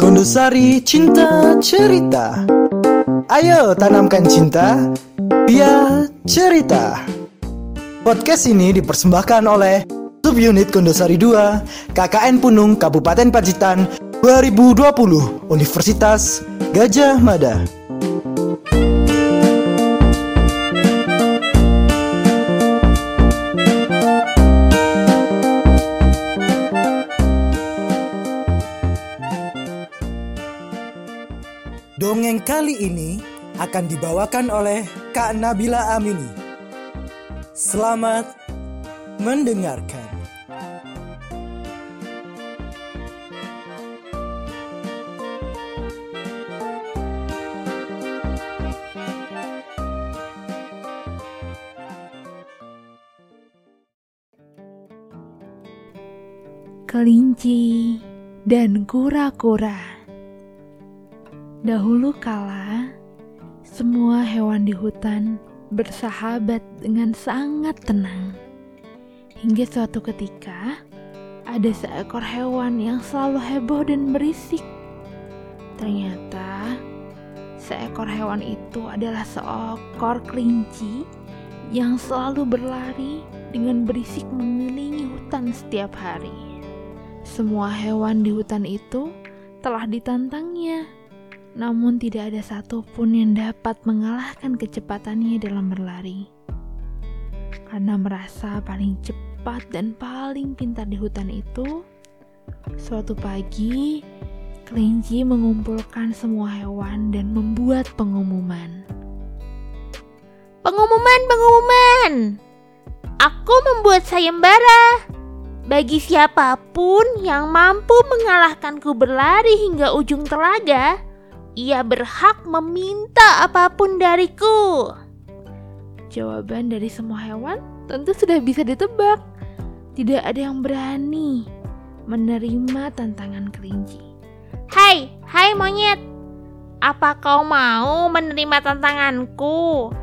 Kondusari Cinta Cerita. Ayo tanamkan cinta Via Cerita. Podcast ini dipersembahkan oleh Subunit Kondosari 2 KKN Punung Kabupaten Pacitan 2020 Universitas Gajah Mada Dongeng kali ini akan dibawakan oleh Kak Nabila Amini. Selamat mendengarkan. Kelinci dan kura-kura. Dahulu kala, semua hewan di hutan bersahabat dengan sangat tenang. Hingga suatu ketika, ada seekor hewan yang selalu heboh dan berisik. Ternyata, seekor hewan itu adalah seekor kelinci yang selalu berlari dengan berisik mengelilingi hutan setiap hari. Semua hewan di hutan itu telah ditantangnya, namun tidak ada satupun yang dapat mengalahkan kecepatannya dalam berlari. Karena merasa paling cepat dan paling pintar di hutan itu, suatu pagi kelinci mengumpulkan semua hewan dan membuat pengumuman. Pengumuman, pengumuman! Aku membuat sayembara. Bagi siapa pun yang mampu mengalahkanku berlari hingga ujung telaga, ia berhak meminta apa pun dariku. Jawaban dari semua hewan tentu sudah bisa ditebak. Tidak ada yang berani menerima tantangan kelinci. Hai, hai monyet. Apa kau mau menerima tantanganku?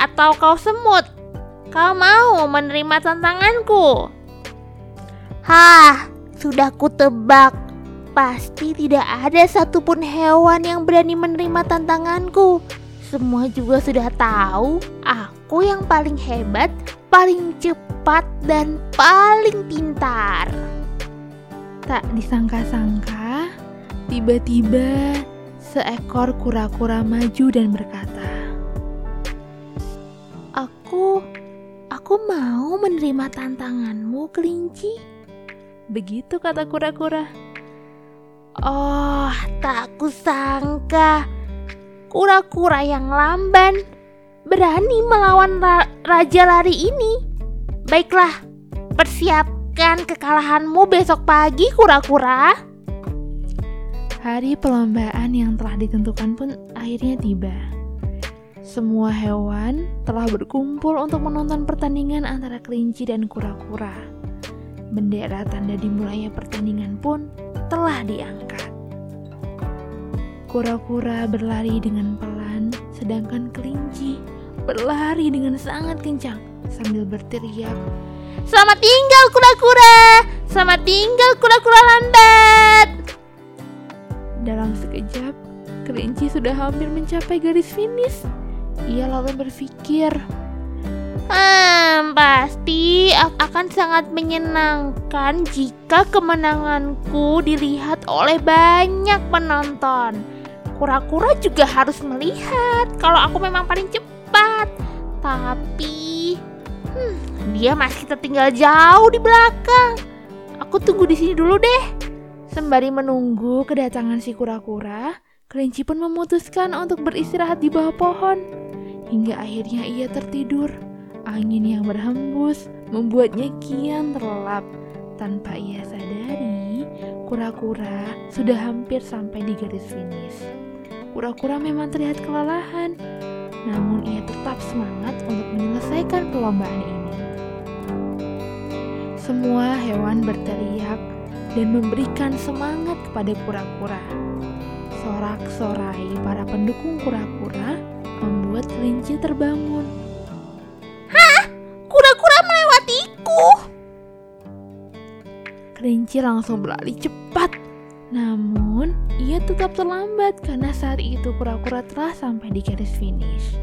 Atau kau semut? Kau mau menerima tantanganku? Hah, sudah kutebak. Pasti tidak ada satupun hewan yang berani menerima tantanganku. Semua juga sudah tahu aku yang paling hebat, paling cepat, dan paling pintar. Tak disangka-sangka, tiba-tiba seekor kura-kura maju dan berkata, Aku, aku mau menerima tantanganmu, kelinci. Begitu kata kura-kura. Oh, tak kusangka kura-kura yang lamban berani melawan ra raja lari ini. Baiklah, persiapkan kekalahanmu besok pagi, kura-kura. Hari perlombaan yang telah ditentukan pun akhirnya tiba. Semua hewan telah berkumpul untuk menonton pertandingan antara kelinci dan kura-kura bendera tanda dimulainya pertandingan pun telah diangkat. Kura-kura berlari dengan pelan, sedangkan kelinci berlari dengan sangat kencang sambil berteriak, Selamat tinggal kura-kura! Selamat tinggal kura-kura lambat! Dalam sekejap, kelinci sudah hampir mencapai garis finish. Ia lalu berpikir, Hmm, pasti akan sangat menyenangkan jika kemenanganku dilihat oleh banyak penonton. Kura-kura juga harus melihat kalau aku memang paling cepat. Tapi, hmm, dia masih tertinggal jauh di belakang. Aku tunggu di sini dulu deh. Sembari menunggu kedatangan si kura-kura, kelinci pun memutuskan untuk beristirahat di bawah pohon. Hingga akhirnya ia tertidur. Angin yang berhembus membuatnya kian terlelap. Tanpa ia sadari, kura-kura sudah hampir sampai di garis finish. Kura-kura memang terlihat kelelahan, namun ia tetap semangat untuk menyelesaikan perlombaan ini. Semua hewan berteriak dan memberikan semangat kepada kura-kura. Sorak-sorai para pendukung kura-kura membuat kelinci terbangun. Kelinci langsung berlari cepat. Namun, ia tetap terlambat karena saat itu kura-kura telah sampai di garis finish.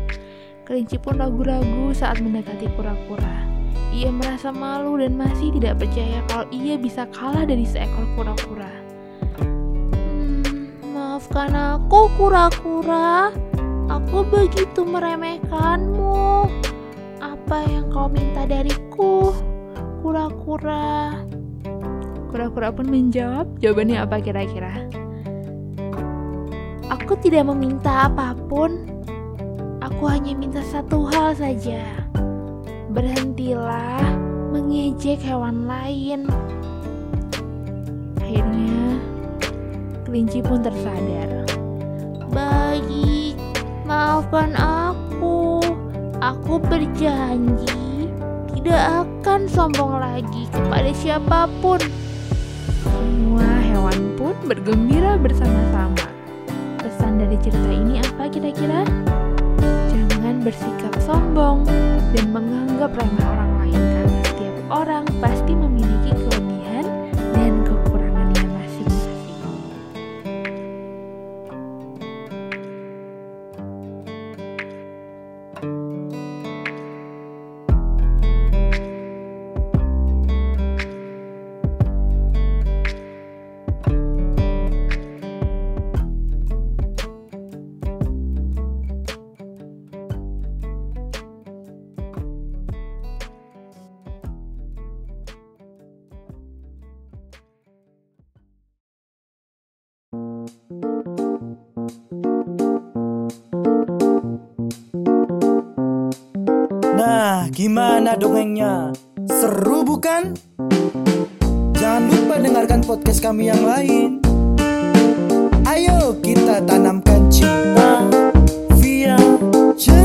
Kelinci pun ragu-ragu saat mendekati kura-kura. Ia merasa malu dan masih tidak percaya kalau ia bisa kalah dari seekor kura-kura. Hmm, maafkan aku, kura-kura. Aku begitu meremehkanmu. Apa yang kau minta dariku, kura-kura? Kura-kura pun menjawab, jawabannya apa kira-kira? Aku tidak meminta apa pun. Aku hanya minta satu hal saja. Berhentilah mengejek hewan lain. Akhirnya, kelinci pun tersadar. Baik, maafkan aku. Aku berjanji tidak akan sombong lagi kepada siapa pun. Semua hewan pun bergembira bersama-sama. Pesan dari cerita ini apa kira-kira? Jangan bersikap sombong dan menganggap remeh orang lain karena setiap orang pasti memiliki Gimana dongengnya? Seru bukan? Jangan lupa dengarkan podcast kami yang lain. Ayo kita tanamkan cinta via cinta.